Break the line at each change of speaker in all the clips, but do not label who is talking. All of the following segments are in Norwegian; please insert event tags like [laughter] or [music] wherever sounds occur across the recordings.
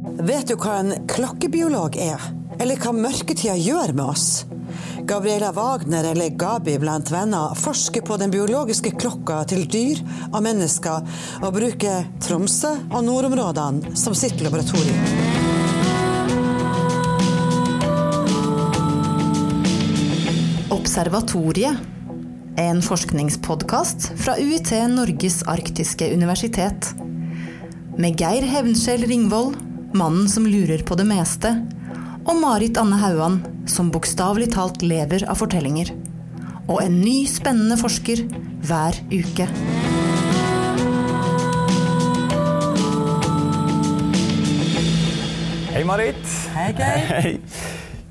Vet du hva en klokkebiolog er? Eller hva mørketida gjør med oss? Gabriela Wagner, eller Gabi blant venner, forsker på den biologiske klokka til dyr og mennesker, og bruker Tromsø og nordområdene som sitt laboratorium.
Observatoriet. En forskningspodkast fra UiT Norges arktiske universitet. Med Geir Hevnskjell Ringvold, mannen som lurer på det meste, og Marit Anne Hauan, som bokstavelig talt lever av fortellinger. Og en ny, spennende forsker hver uke.
Hei, Marit.
Hei, Geir.
Hei.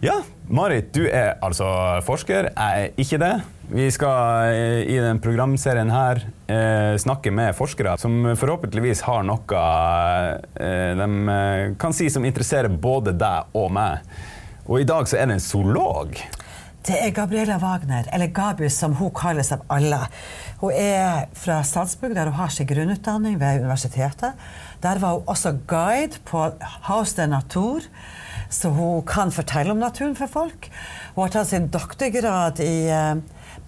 Ja, Marit, du er altså forsker. Jeg er ikke det. Vi skal eh, i den programserien her eh, snakke med forskere som forhåpentligvis har noe eh, de kan si som interesserer både deg og meg. Og i dag så er det en zoolog.
Det er Gabriela Wagner, eller Gabi som hun kalles av alle. Hun er fra Salzburg, der hun har sin grunnutdanning ved universitetet. Der var hun også guide på Haus de Natur, så hun kan fortelle om naturen for folk. Hun har tatt sin doktorgrad i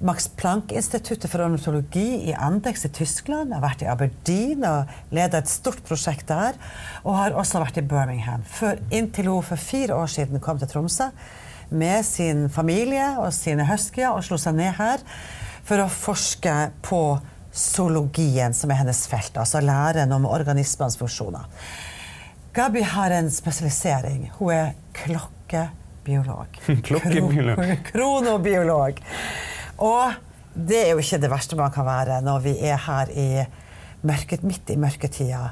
Max Planck-instituttet for ornitologi i Andex i Tyskland. Har vært i Aberdeen og leda et stort prosjekt der. Og har også vært i Birmingham. Før, inntil hun for fire år siden kom til Tromsø med sin familie og sine huskyer og slo seg ned her for å forske på zoologien, som er hennes felt. Altså læren om organismenes funksjoner. Gabi har en spesialisering. Hun er klokkebiolog. [laughs]
Klokkebiolog.
Kro kronobiolog. Og det er jo ikke det verste man kan være når vi er her i mørket, midt i mørketida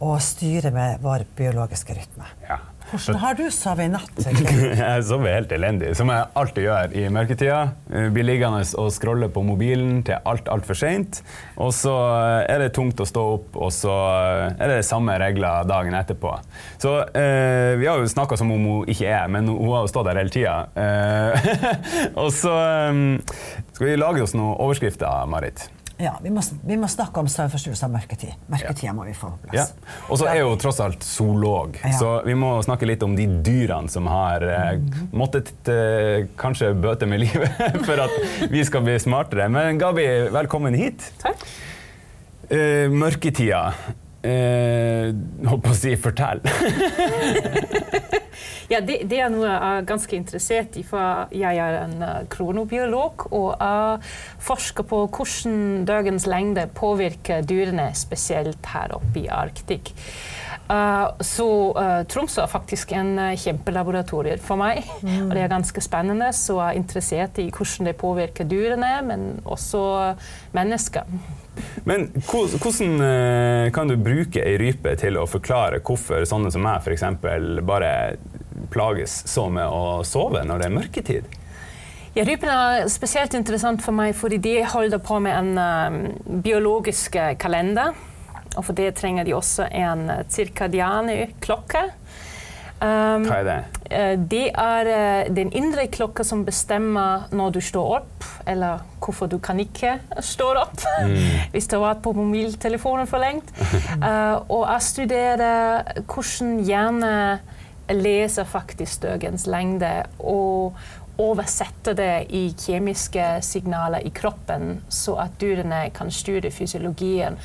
og styrer med vår biologiske rytme.
Ja.
Hvordan har du sovet i natt? [laughs]
Jeg sover helt elendig, som jeg alltid gjør i mørketida. Blir liggende og scrolle på mobilen til alt altfor seint. Og så er det tungt å stå opp, og så er det samme regler dagen etterpå. Så eh, vi har jo snakka som om hun ikke er, men hun har jo stått der hele tida. Eh, [laughs] og så um, skal vi lage oss noen overskrifter, Marit.
Ja, vi må, vi må snakke om søvnforstyrrelser og mørketid. Mørketida
Ja.
må vi få på
Ja. Og så er jo tross alt zoolog,
Ja.
så vi må snakke litt om de dyrene som har eh, måttet eh, kanskje bøte med livet [laughs] for at vi skal bli smartere. Men Gabi, velkommen hit.
Takk.
Eh, mørketida. Eh, holdt på å si fortell. [laughs]
Ja, det, det er noe jeg er ganske interessert i, for jeg er en uh, kronobiolog og jeg forsker på hvordan dagens lengde påvirker dyrene, spesielt her oppe i Arktik. Uh, så uh, Tromsø er faktisk en uh, kjempelaboratorium for meg, og det er ganske spennende. Så jeg er interessert i hvordan det påvirker dyrene, men også mennesker.
Men hvordan eh, kan du bruke ei rype til å forklare hvorfor sånne som meg f.eks. bare plages så med å sove når det er mørketid?
Ja, Rypene er spesielt interessant for meg fordi de holder på med en um, biologisk eh, kalender. Og for det trenger de også en uh, cirkadiane klokke. Um,
Hva er det?
eh, det er eh, den indre klokka som bestemmer når du står opp, eller hvorfor du kan ikke stå opp [laughs] hvis du har vært på mobiltelefonen for lengt. uh, [laughs] og jeg studerer hvordan hjernen leser faktisk dagens lengde og oversetter det i kjemiske signaler i kroppen, så at dyrene kan styre fysiologien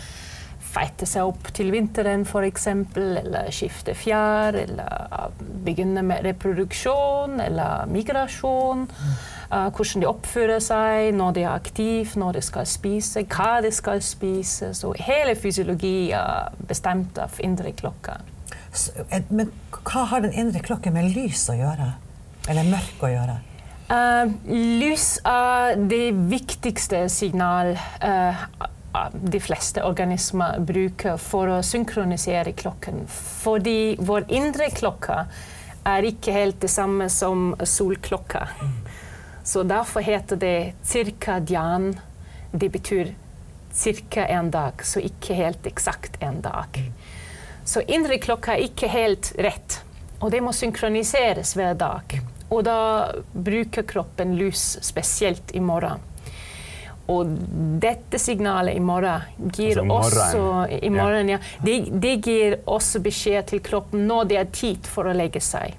feite seg opp til vinteren f.eks., eller skifte fjær, eller begynne med reproduksjon eller migrasjon. Uh, hvordan de oppfører seg når de er aktive, når de skal spise, hva de skal spise. Så hele fysiologi er bestemt av indre
klokke. Eh, Men hva har den indre klokken med lys å gjøre? Eller mørk å gjøre?
Uh, lys er det viktigste signalet. uh, de fleste organismer bruker for å synkronisere klokken. Fordi vår indre klokke er ikke helt det samme som solklokka. Så derfor heter det cirkadian. Det betyr ca. en dag, så ikke helt eksakt en dag. Så indre klokka er ikke helt rett, og det må synkroniseres hver dag. Og da bruker kroppen lys spesielt i morgen. Og dette signalet i morgen gir
Altså
også i morgen, ja. det, det gir også beskjed til kroppen når det er tid for å legge seg.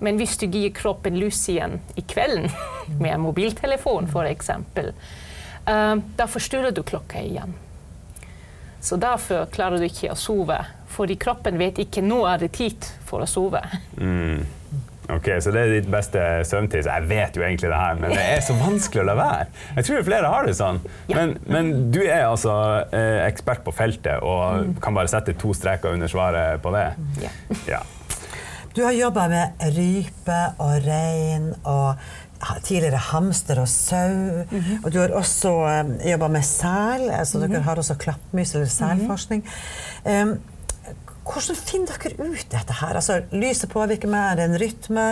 Men hvis du gir kroppen lus igjen i kvelden, [laughs] med en mobiltelefon f.eks., uh, da forstyrrer du klokka igjen. Så derfor klarer du ikke å sove, fordi kroppen vet ikke nå er det tid for å sove.
Mm. Ok, Så det er ditt beste søvntids. Jeg vet jo egentlig det her, men det er så vanskelig å la være. Jeg tror flere har det sånn.
Ja.
Men, men du er altså eh, ekspert på feltet og kan bare sette to streker under svaret på det.
Ja.
Ja.
Du har jobba med rype og rein og tidligere hamster og sau. Og du har også um, jobba med sel. Altså Dere har også klappmus eller selforskning. Um, hvordan finner dere ut dette her? Altså, lyset påvirker meg, det er en rytme.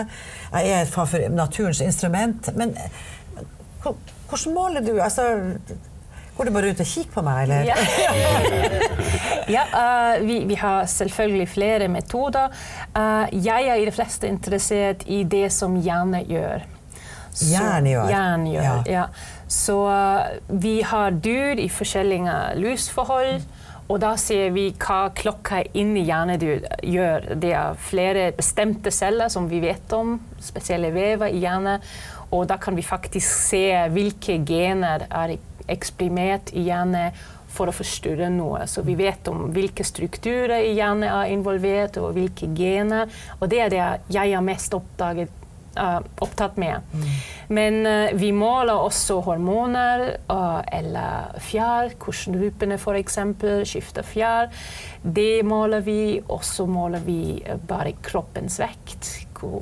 Jeg er et naturens instrument. Men hvordan måler du? Altså, går du bare ut og kikker på meg, eller?
Ja. [laughs] ja, uh, vi, vi har selvfølgelig flere metoder. Uh, jeg er i det fleste interessert i det som hjernen gjør. Så-
gjør.
Hjernen gjør,
Ja.
ja. Så uh, vi har dyr i forskjellige lysforhold. Og da ser vi hva klokka inni hjernen gjør. Det er flere bestemte celler som vi vet om, spesielle vever i hjernen. Og da kan vi faktisk se hvilke gener er eksprimert i hjernen for å forstyrre noe. Så vi vet om hvilke strukturer i hjernen er involvert, og hvilke gener. Og det er det jeg har mest oppdaget, opptatt med. Men eh, vi måler også hormoner eh, eller fjær, hvordan rypene f.eks. skifter fjær. Det måler vi, og så måler vi eh, bare kroppens vekt. Hvor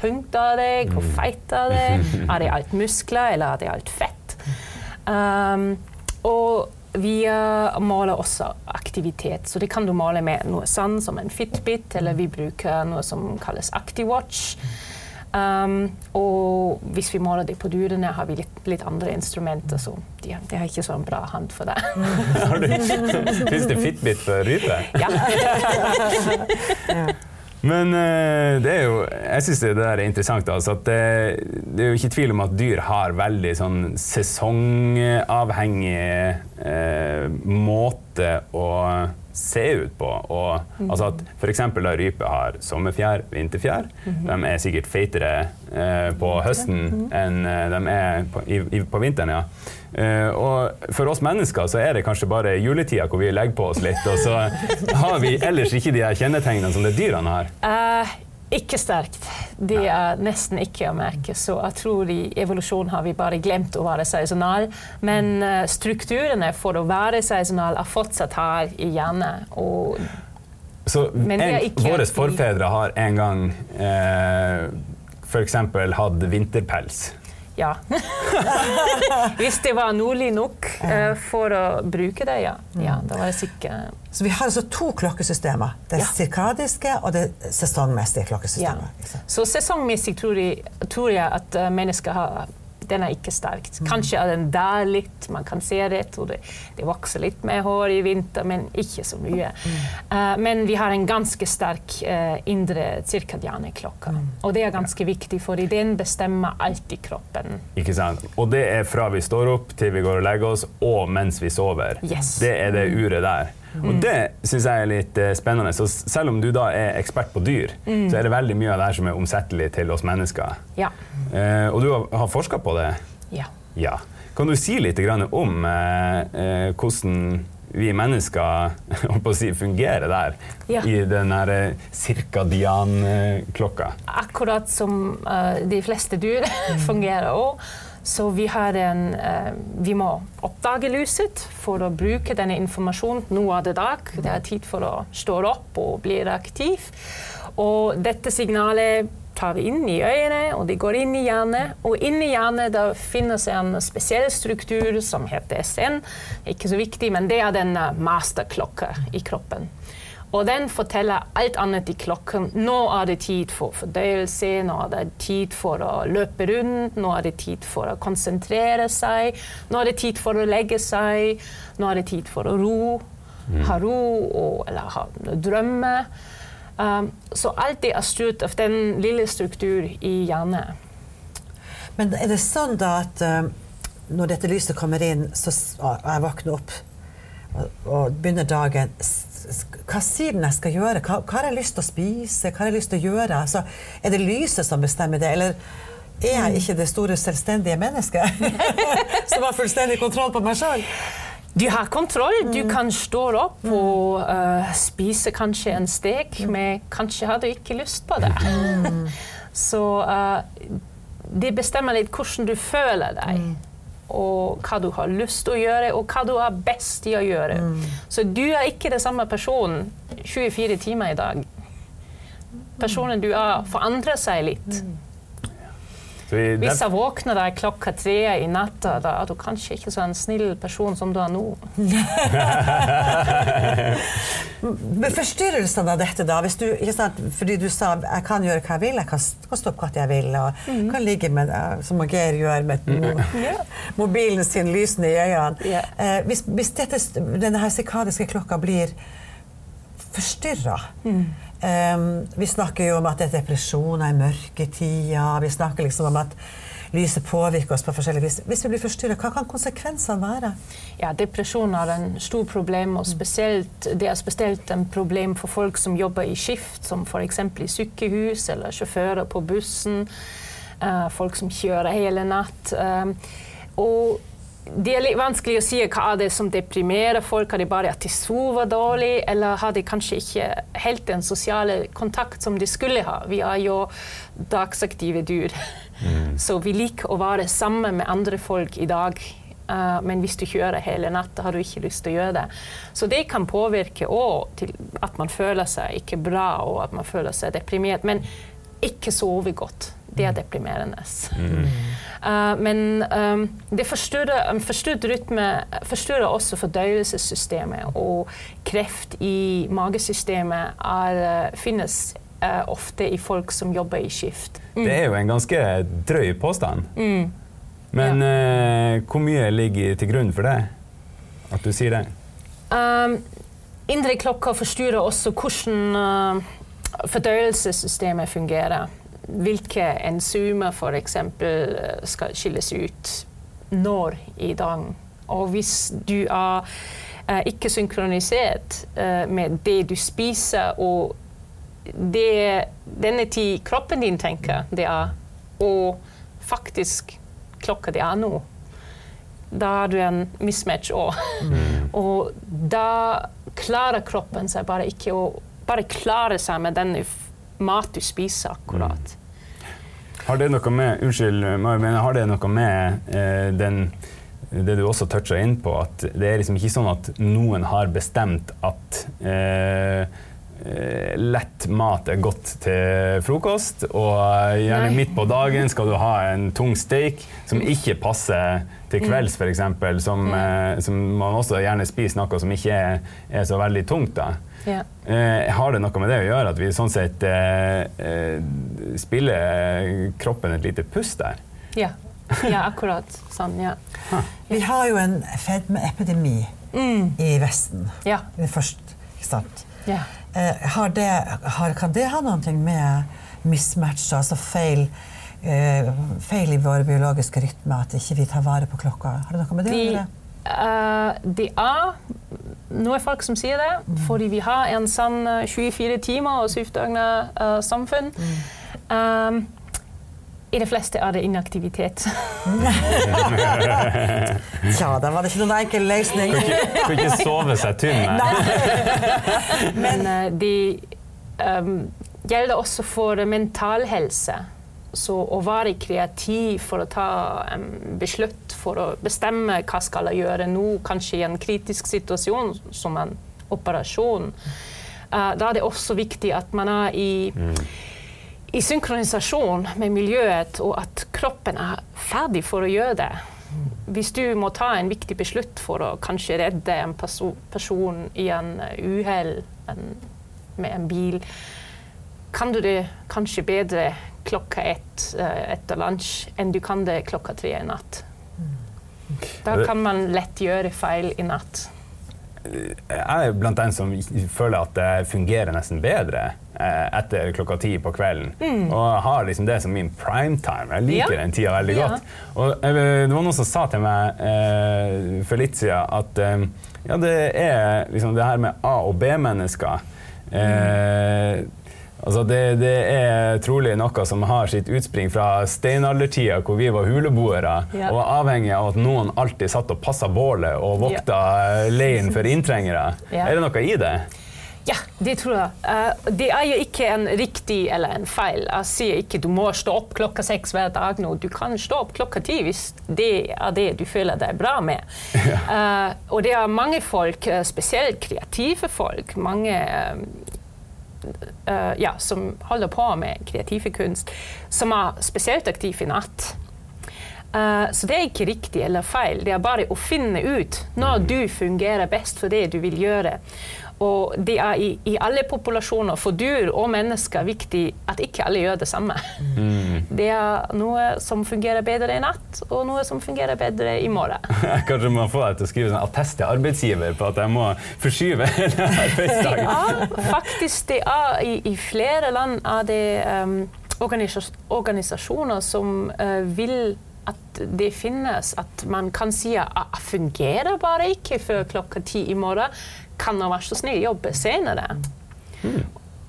tungt er det, hvor feit er det, [laughs] er det alt muskler eller er det alt fett? Um, og vi eh, måler også aktivitet, så det kan du måle med noe sånn som en Fitbit, eller vi bruker noe som kalles ActiWatch. Um, og hvis vi måler det på dyrene, har vi litt, litt andre instrumenter, så de, de har ikke så en bra hand for det. [laughs]
Har du- Fins det Fitbit for rype?
ja. [laughs]
Men eh, det er jo, jeg syns det der er interessant. Altså, at det, det er jo ikke tvil om at dyr har veldig sånn sesongavhengig eh, måte å se ut på. Og, altså at F.eks. rype har sommerfjær, vinterfjær. De er sikkert feitere eh, på høsten enn eh, de er på, i, i, på vinteren. ja. Eh, og for oss mennesker så er det kanskje bare juletida hvor vi legger på oss litt, og så har vi ellers ikke de her kjennetegnene som det dyrene har.
Eh, ikke sterkt. Det er nesten ikke å merke. Så jeg tror i evolusjonen har vi bare glemt å være sesonal. Men eh, strukturene for å være sesonal er fortsatt her i hjernen. Og
Så våre forfedre har en gang eh, f.eks. hatt vinterpels.
Ja. [laughs] Hvis det var nordlig nok eh, for å bruke det, ja. ja da var det sikkert
Så vi har altså to klokkesystemer. Det
Ja.
sirkadiske og det sesongmessige klokkesystemet. Ja.
Så sesongmessig tror jeg, tror jeg at eh, mennesker har den er ikke sterk. Kanskje er den der litt, man kan se det. og det, det vokser litt mer hår i vinter, men ikke så mye. Uh, men vi har en ganske sterk uh, indre cirkadiane klokke. Og det er ganske viktig, for den bestemmer alt i kroppen.
Ikke sant? Og det er fra vi står opp til vi går og legger oss, og mens vi sover.
Yes.
Det er det uret der. Og det syns jeg er litt eh, spennende. Så selv om du da er ekspert på dyr, så er det veldig mye av det her som er omsettelig til oss mennesker.
Ja.
Eh, og du har, forska på det?
ja.
Ja. Kan du si litt grann om eh, eh, hvordan vi mennesker [laughs] si, fungerer der
Ja.
i den her eh, cirkadian-klokka?
akkurat som uh, de fleste dyr [laughs] fungerer òg. Så vi, en, eh, vi må oppdage lyset for å bruke denne informasjonen nå av det dag. Det er tid for å stå opp og bli aktiv. Og dette signalet tar vi inn i øynene, og de går inn i hjernen. Og inni hjernen der finnes en spesiell struktur som heter SN. Ikke så viktig, men det er den eh, masterklokka i kroppen. Og den forteller alt annet i klokken. Nå er det tid for fordøyelse, nå er det tid for å løpe rundt, nå er det tid for å konsentrere seg, nå er det tid for å legge seg, nå er det tid for å ro, ha ro og, eller ha drømme. Um, så alt det er styrt av den lille struktur i hjernen.
Men er det sånn da at eh, når dette lyset kommer inn, så og jeg våkner opp og, og begynner dagen Hva sier den jeg skal gjøre? Hva, hva har jeg lyst til å spise? Hva har jeg lyst til å gjøre? Altså, er det lyset som bestemmer det, eller er jeg ikke det store selvstendige mennesket [laughs] som har fullstendig kontroll på meg sjøl?
Du har kontroll. Du kan stå opp og uh, spise kanskje en stek, men kanskje har du ikke lyst på det. [laughs] Så uh, det bestemmer litt hvordan du føler deg. Og hva du har lyst til å gjøre, og hva du er best i å gjøre. Så du er ikke den samme personen 24 timer i dag. Personen du er, forandrer seg litt.
Så vi,
Hvis jeg våkner deg klokka tre i natta, da er du kanskje ikke så en snill person som du er nå. [laughs]
Forstyrrelsene av dette, da, hvis du, ikke sant, fordi du sa jeg kan gjøre hva jeg vil, jeg kan, kan stå opp når jeg vil, og kan ligge med det, som Geir gjør med mo [laughs] mobilen sin lysende i øynene.
Yeah.
Eh, hvis hvis dette, denne sikadiske klokka blir forstyrra eh, Vi snakker jo om at det er depresjoner i mørketida, vi snakker liksom om at lyset påvirker oss på forskjellig vis. Hvis vi blir forstyrra, hva kan konsekvensene være?
Ja, depresjon er en stor problem, og spesielt, det er spesielt en problem for folk som jobber i skift, som f.eks. i sykehus eller sjåfører på bussen. eh, folk som kjører hele natt. og det er litt vanskelig å si hva er det som deprimerer folk. Er det bare at de sover dårlig, eller har de kanskje ikke helt den sosiale kontakt som de skulle ha? Vi er jo dagsaktive dyr, [laughs] så vi liker å være sammen med andre folk i dag. Uh, men hvis du kjører hele natta, har du ikke lyst til å gjøre det. Så det kan påvirke òg at man føler seg ikke bra, og at man føler seg deprimert. Men ikke sove godt. Det er deprimerende. [laughs] Eh, men um, det forstyrrer, um, forstyrret rytme forstyrrer også fordøyelsessystemet, og kreft i magesystemet er, eh, finnes uh, ofte i folk som jobber i skift.
Det er jo en ganske drøy påstand. Men eh, hvor mye ligger til grunn for det? At du sier det?
Um, indre klokker forstyrrer også hvordan uh, fordøyelsessystemet fungerer. Hvilke enzymer f.eks. skal skilles ut når i dagen. Og hvis du er uh, ikke synkronisert uh, med det du spiser, og det denne tid kroppen din tenker det er, og faktisk klokka det er nå, da har du en mismatch òg. Og da klarer kroppen seg bare ikke å bare klare seg med den mat du spiser akkurat.
Har det noe med Unnskyld, men har det noe med eh, den det du også toucha inn på, at det er liksom ikke sånn at noen har bestemt at eh, eh, lett mat er godt til frokost, og eh, gjerne
Nei.
midt på dagen skal du ha en tung steak som ikke passer til kvelds, f.eks., som, eh, som man også gjerne spiser noe som ikke er, er så veldig tungt. da.
Ja.
Eh, har det noe med det å gjøre, at vi sånn sett eh, eh, spiller kroppen et lite pust der?
Ja. ja, akkurat sånn. Ja.
Vi har jo en fedmeepidemi i Vesten.
Ja.
først. ikke sant?
ja.
Eh, har det, har, kan det ha noe med mismatch, altså feil, eh, feil i vår biologiske rytme, at ikke vi tar vare på klokka? Har det noe med det å
De,
gjøre?
eh, det er noen folk som sier det, fordi vi har en sånn eh, 24 timer og syvdøgna uh, samfunn. Um, I de fleste er det inaktivitet. [laughs]
Tja, da var det ikke noen enkel løsning.
Kunne ikke, kan ikke sove seg tynn. Nei. [laughs]
Men uh, det um, gjelder også for mental helse. Så å være kreativ for å ta en beslutt, for å bestemme hva skal jeg gjøre nå, kanskje i en kritisk situasjon som en operasjon, uh, da er det også viktig at man er i, i synkronisasjon med miljøet, og at kroppen er ferdig for å gjøre det. Hvis du må ta en viktig beslutt for å kanskje redde en perso person i en uhell med en bil, kan du det kanskje bedre klokka ett eh, etter lunsj enn du kan det klokka tre i natt. Da kan man lett gjøre feil i natt.
Jeg er blant dem som føler at det fungerer nesten bedre eh, etter klokka ti på kvelden.
Mm.
Og jeg har liksom det som min primetime. Jeg liker
Ja.
den tida veldig
Ja.
godt. Og det var noen som sa til meg eh, for litt siden at eh, ja, det er liksom det her med A- og B-mennesker. Eh, altså det, det er trolig noe som har sitt utspring fra steinaldertida, hvor vi var huleboere,
Ja.
og var avhengig av at noen alltid satt og passa bålet og vokta ja. leiren for inntrengere. [laughs]
Ja.
Er det noe i det?
Ja, det tror jeg. Uh, det er jo ikke en riktig eller en feil. Jeg sier ikke du må stå opp klokka seks hver dag nå. Du kan stå opp klokka ti hvis det er det du føler deg bra med. [laughs] Eh, og det er mange folk, eh, spesielt kreative folk, mange ja, som holder på med kreative kunst, som er spesielt aktiv i natt. Uh, så det er ikke riktig eller feil, det er bare å finne ut når du fungerer best for det du vil gjøre. Og det er i, i alle populasjoner, for dyr og mennesker, viktig at ikke alle gjør det samme. Det er noe som fungerer bedre i natt, og noe som fungerer bedre i morgen. [laughs]
Kanskje man får deg til å skrive en attest til arbeidsgiver på at jeg må forskyve [laughs] hele arbeidsdagen?
Ja, faktisk det er i, i flere land er det um, organisa organisasjoner som uh, vil at det finnes, at man kan si at det fungerer bare ikke før klokka ti i morgen. Kan han være så snill jobbe senere?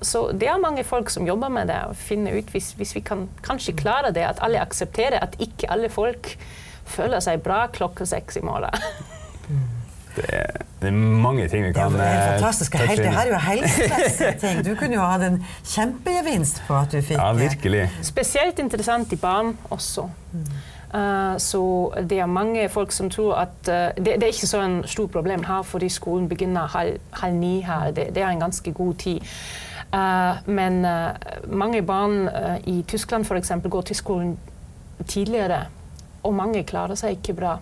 Så det er mange folk som jobber med det, og finner ut hvis, hvis vi kan kanskje klare det, at alle aksepterer at ikke alle folk føler seg bra klokka seks i morgen. [laughs]
Det er, det er mange ting vi kan
ja, det
er
fantastisk. Helt, det her er jo helsemessige [laughs] ting. Du kunne jo hatt en kjempegevinst på at du fikk
Ja,
eh,
virkelig.
Spesielt interessant i barn også. Eh, så det er mange folk som tror at eh, det, det er ikke så en stort problem her, fordi skolen begynner halv, halv ni her. Det, det er en ganske god tid. Eh, men eh, mange barn eh, i Tyskland f.eks. går til skolen tidligere, og mange klarer seg ikke bra.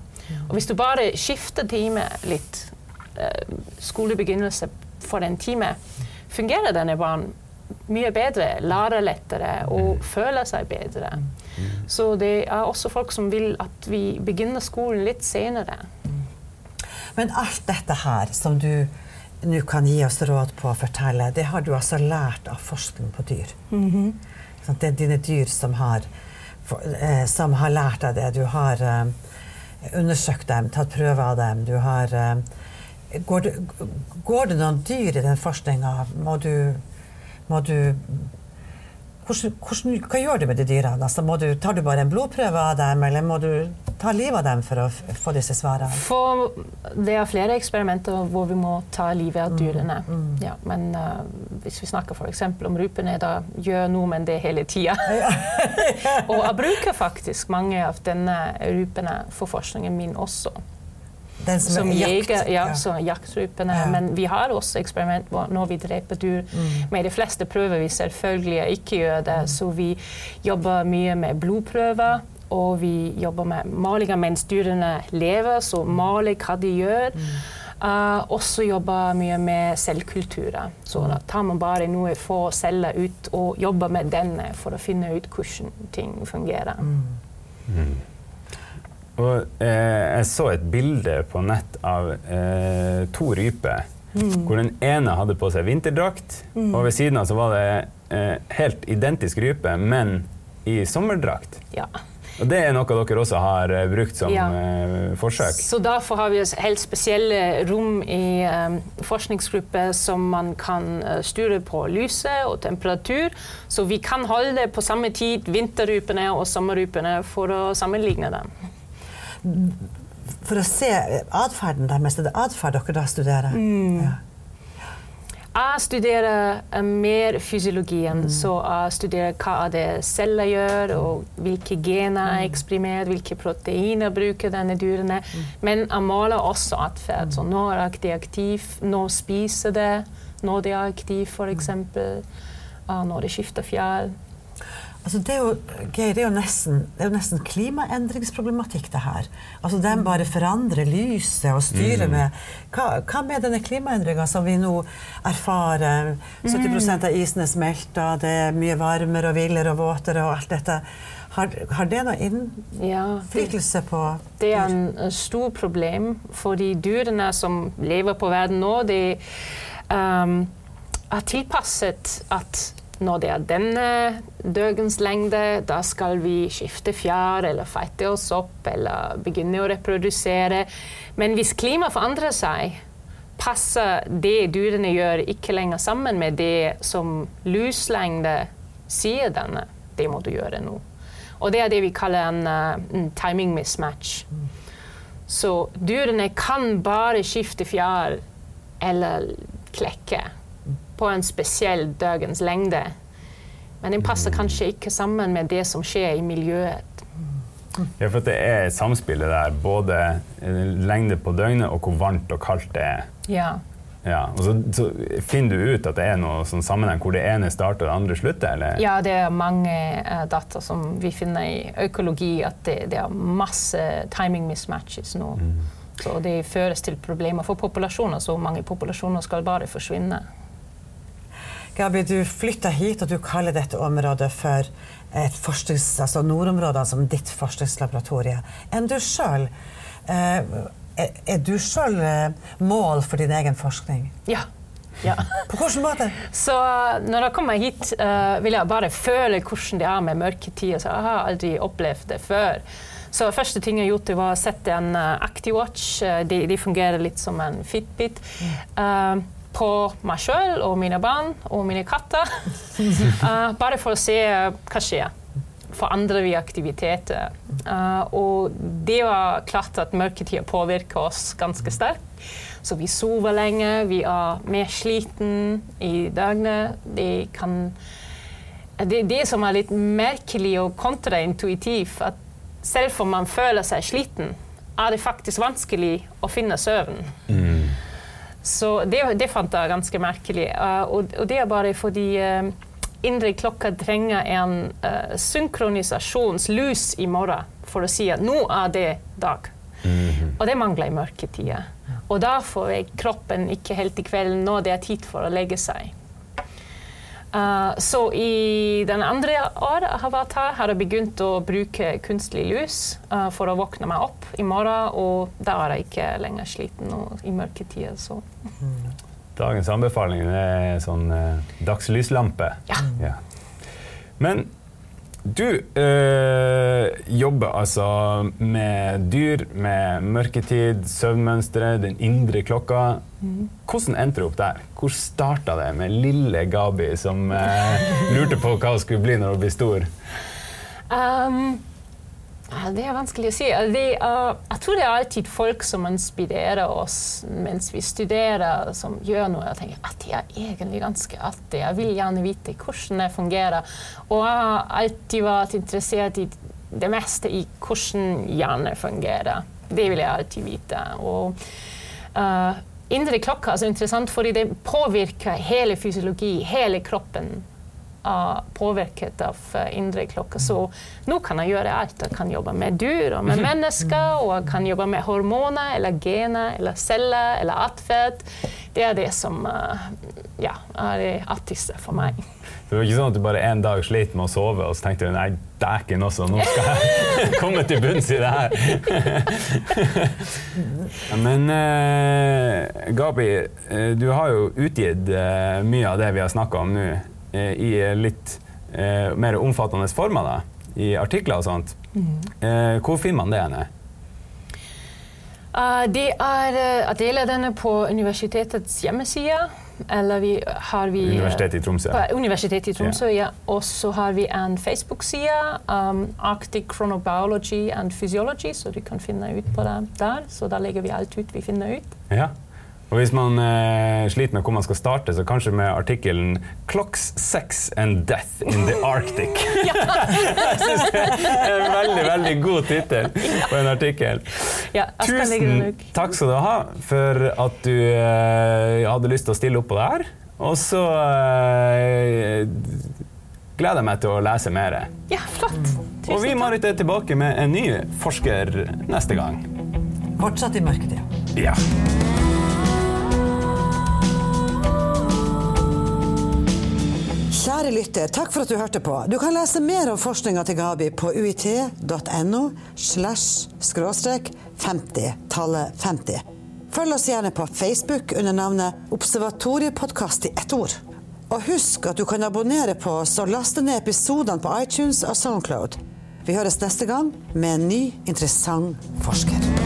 Og hvis du bare skifter time litt, eh, skolebegynnelse for en time, fungerer denne barn mye bedre, lærer lettere og føler seg bedre. Så det er også folk som vil at vi begynner skolen litt senere.
Men alt dette her som du nå kan gi oss råd på å fortelle, det har du altså lært av forskning på dyr. Sant? Det er dine dyr som har, eh, som har lært deg det. Du har eh, undersøkt dem, tatt prøver av dem. Du har eh, går, det, går det noen dyr i den forskninga? Må du, må du hvordan, hvordan, hva gjør du med de dyrene? Altså, må du, tar du bare en blodprøve av dem, eller må du ta livet av dem for å få disse svarene?
For det er flere eksperimenter hvor vi må ta livet av dyrene. Ja, men uh, hvis vi snakker f.eks. om rupene, da gjør nordmenn det hele tida. [laughs] og jeg bruker faktisk mange av denne rupene for forskningen min også.
Den som,
som
er jakt,
jeger, ja, som jaktrupene.
Ja.
Men vi har også eksperiment når vi dreper dyr. Med de fleste prøver vi selvfølgelig ikke gjør det, så vi jobber mye med blodprøver. Og vi jobber med malinger mens dyrene lever, så maler hva de gjør. Uh, også jobber mye med selvkulturer. Så da tar man bare noe få celler ut og jobber med denne for å finne ut hvordan ting fungerer.
Og eh, jeg så et bilde på nett av eh, to ryper. Hvor den ene hadde på seg vinterdrakt, og ved siden av så var det eh, helt identisk rype, men i sommerdrakt.
Ja.
Og det er noe dere også har eh, brukt som
Ja.
eh, forsøk.
Så derfor har vi helt spesielle rom i um, forskningsgrupper som man kan eh, styre på lyset og temperatur. Så vi kan holde på samme tid vinterrypene og sommerrypene for å sammenligne dem.
For å se atferden deres, er det atferd dere da studerer? Ja.
Jeg studerer eh, mer fysiologien, så jeg studerer hva det celler gjør, og hvilke gener er eksprimert, hvilke proteiner bruker denne dyrene. Men jeg måler også atferd. Så når er de aktivt, når spiser det, når de er aktive f.eks., når de skifter fjær.
Altså det, er jo, Geir, det, er jo nesten, det er jo nesten klimaendringsproblematikk, det her. Altså De bare forandrer lyset og styrer med hva, hva med denne klimaendringa som vi nå erfarer? 70% av isen er smelta, det er mye varmere og villere og våtere og alt dette. Har, har det noe
Ja,
innflytelse på
det er en stor problem, fordi dyrene som lever på verden nå, de um, er tilpasset at når det er denne døgens lengde, da skal vi skifte fjær eller feite oss opp eller begynne å reprodusere. Men hvis klimaet forandrer seg, passer det dyrene gjør, ikke lenger sammen med det som luslengde sier denne. Det må du gjøre nå. Og det er det vi kaller en, uh, en timing mismatch. Så dyrene kan bare skifte fjær eller klekke på en spesiell døgens lengde. Men den passer kanskje ikke sammen med det som skjer i miljøet.
Ja, for det er samspillet der, både lengde på døgnet og hvor varmt og kaldt det er.
Ja.
Ja, og så, så finner du ut at det er noe sånn sammenheng hvor det ene starter og det andre slutter? eller?
Ja, det er mange uh, data som vi finner i økologi, at det, det er masse timing mismatches nå. Mm. Så det føres til problemer for populasjoner, så mange populasjoner skal bare forsvinne.
Gabi, du flytta hit, og du kaller dette området for et forsknings, altså nordområdene som ditt forskningslaboratorie. Enn du sjøl, eh, er du sjøl eh, mål for din egen forskning?
Ja. ja.
På hvilken måte?
Så når jeg kommer hit, uh, vil jeg bare føle hvordan det er med mørketid. Så jeg har aldri opplevd det før. Så første ting jeg gjorde, var å sette en ActiWatch. De, de, fungerer litt som en Fitbit. Uh, på meg sjøl og mine barn og mine katter. Uh, [laughs] bare for å se hva skjer. Forandrer vi aktiviteter? Uh, og det var klart at mørketida påvirker oss ganske sterkt. Så vi sover lenge, vi er mer sliten i døgnet. Det kan det, det som er litt merkelig og kontraintuitivt, at selv om man føler seg sliten, er det faktisk vanskelig å finne søvn. Mm. Så det, det, fant jeg ganske merkelig. Uh, og, og, det er bare fordi uh, indre klokka trenger en uh, synkronisasjonslus i morgen for å si at nå er det dag. Mm -hmm. Og det mangler i mørketida. Og da får kroppen ikke helt i kvelden nå det er tid for å legge seg. Uh, så i den andre året jeg har vært her, har jeg begynt å bruke kunstig lys uh, for å våkne meg opp i morgen, og da er jeg ikke lenger sliten i mørketida.
Dagens anbefaling er sånn uh, dagslyslampe.
Ja. ja.
Men du øh, jobber altså med dyr, med mørketid, søvnmønstre, den indre klokka. Hvordan endte du opp der? Hvor starta det med lille Gabi som øh, lurte på hva hun skulle bli når hun blir stor?
Um, det er vanskelig å si. Det, uh, jeg tror det er alltid folk som inspirerer oss mens vi studerer, som gjør noe. Jeg tenker at de er egentlig ganske artig. Jeg vil gjerne vite hvordan det fungerer. Og jeg har alltid vært interessert i det meste i hvordan hjernen fungerer. Det vil jeg alltid vite. Og uh, indre klokka er så interessant fordi det påvirker hele fysiologi, hele kroppen påvirket av eh, indre klokke. Så nå kan jeg gjøre alt. Jeg kan jobbe med dyr og med mennesker, og jeg kan jobbe med hormoner eller gener eller celler eller atferd. Det er det som eh, ja, er det artigste for meg.
Det var ikke sånn at du bare en dag slet med å sove, og så tenkte du nei, dæken også, nå skal jeg [laughs] komme til bunns i det her. [laughs] Men uh, Gabi, du har jo utgitt uh, mye av det vi har snakka om nå. Eh, i litt eh, mer omfattende former, da, i artikler og sånt. Mm. hvor finner man det henne?
Uh, det er uh, deler denne på universitetets hjemmeside. Eller vi, har vi
Universitetet i Tromsø.
Universitetet i Tromsø, yeah. ja. Og så har vi en Facebook-side, um, Arctic Chronobiology and Physiology, så du kan finne ut på det der. Så da legger vi alt ut vi finner ut.
Ja. Og hvis man eh, sliter med hvor man skal starte, så kanskje med artikkelen 'Clocks, sex and death in the Arctic'. [laughs] [laughs] jeg syns det er en veldig, veldig god tittel på en artikkel.
Ja,
Tusen takk skal du ha for at du eh, hadde lyst til å stille opp på det her. Og så eh, gleder jeg meg til å lese mer.
Ja, flott.
Tusen og vi Marit, er tilbake med en ny forsker neste gang.
Fortsatt i mørketida.
Ja.
Kjære lytter, takk for at du hørte på. Du kan lese mer om forskninga til Gabi på uit.no slash skråstrek 50, tallet 50. Følg oss gjerne på Facebook under navnet Observatoriepodkast i ett ord. Og husk at du kan abonnere på oss og laste ned episodene på iTunes og Soundcloud. Vi høres neste gang med en ny, interessant forsker.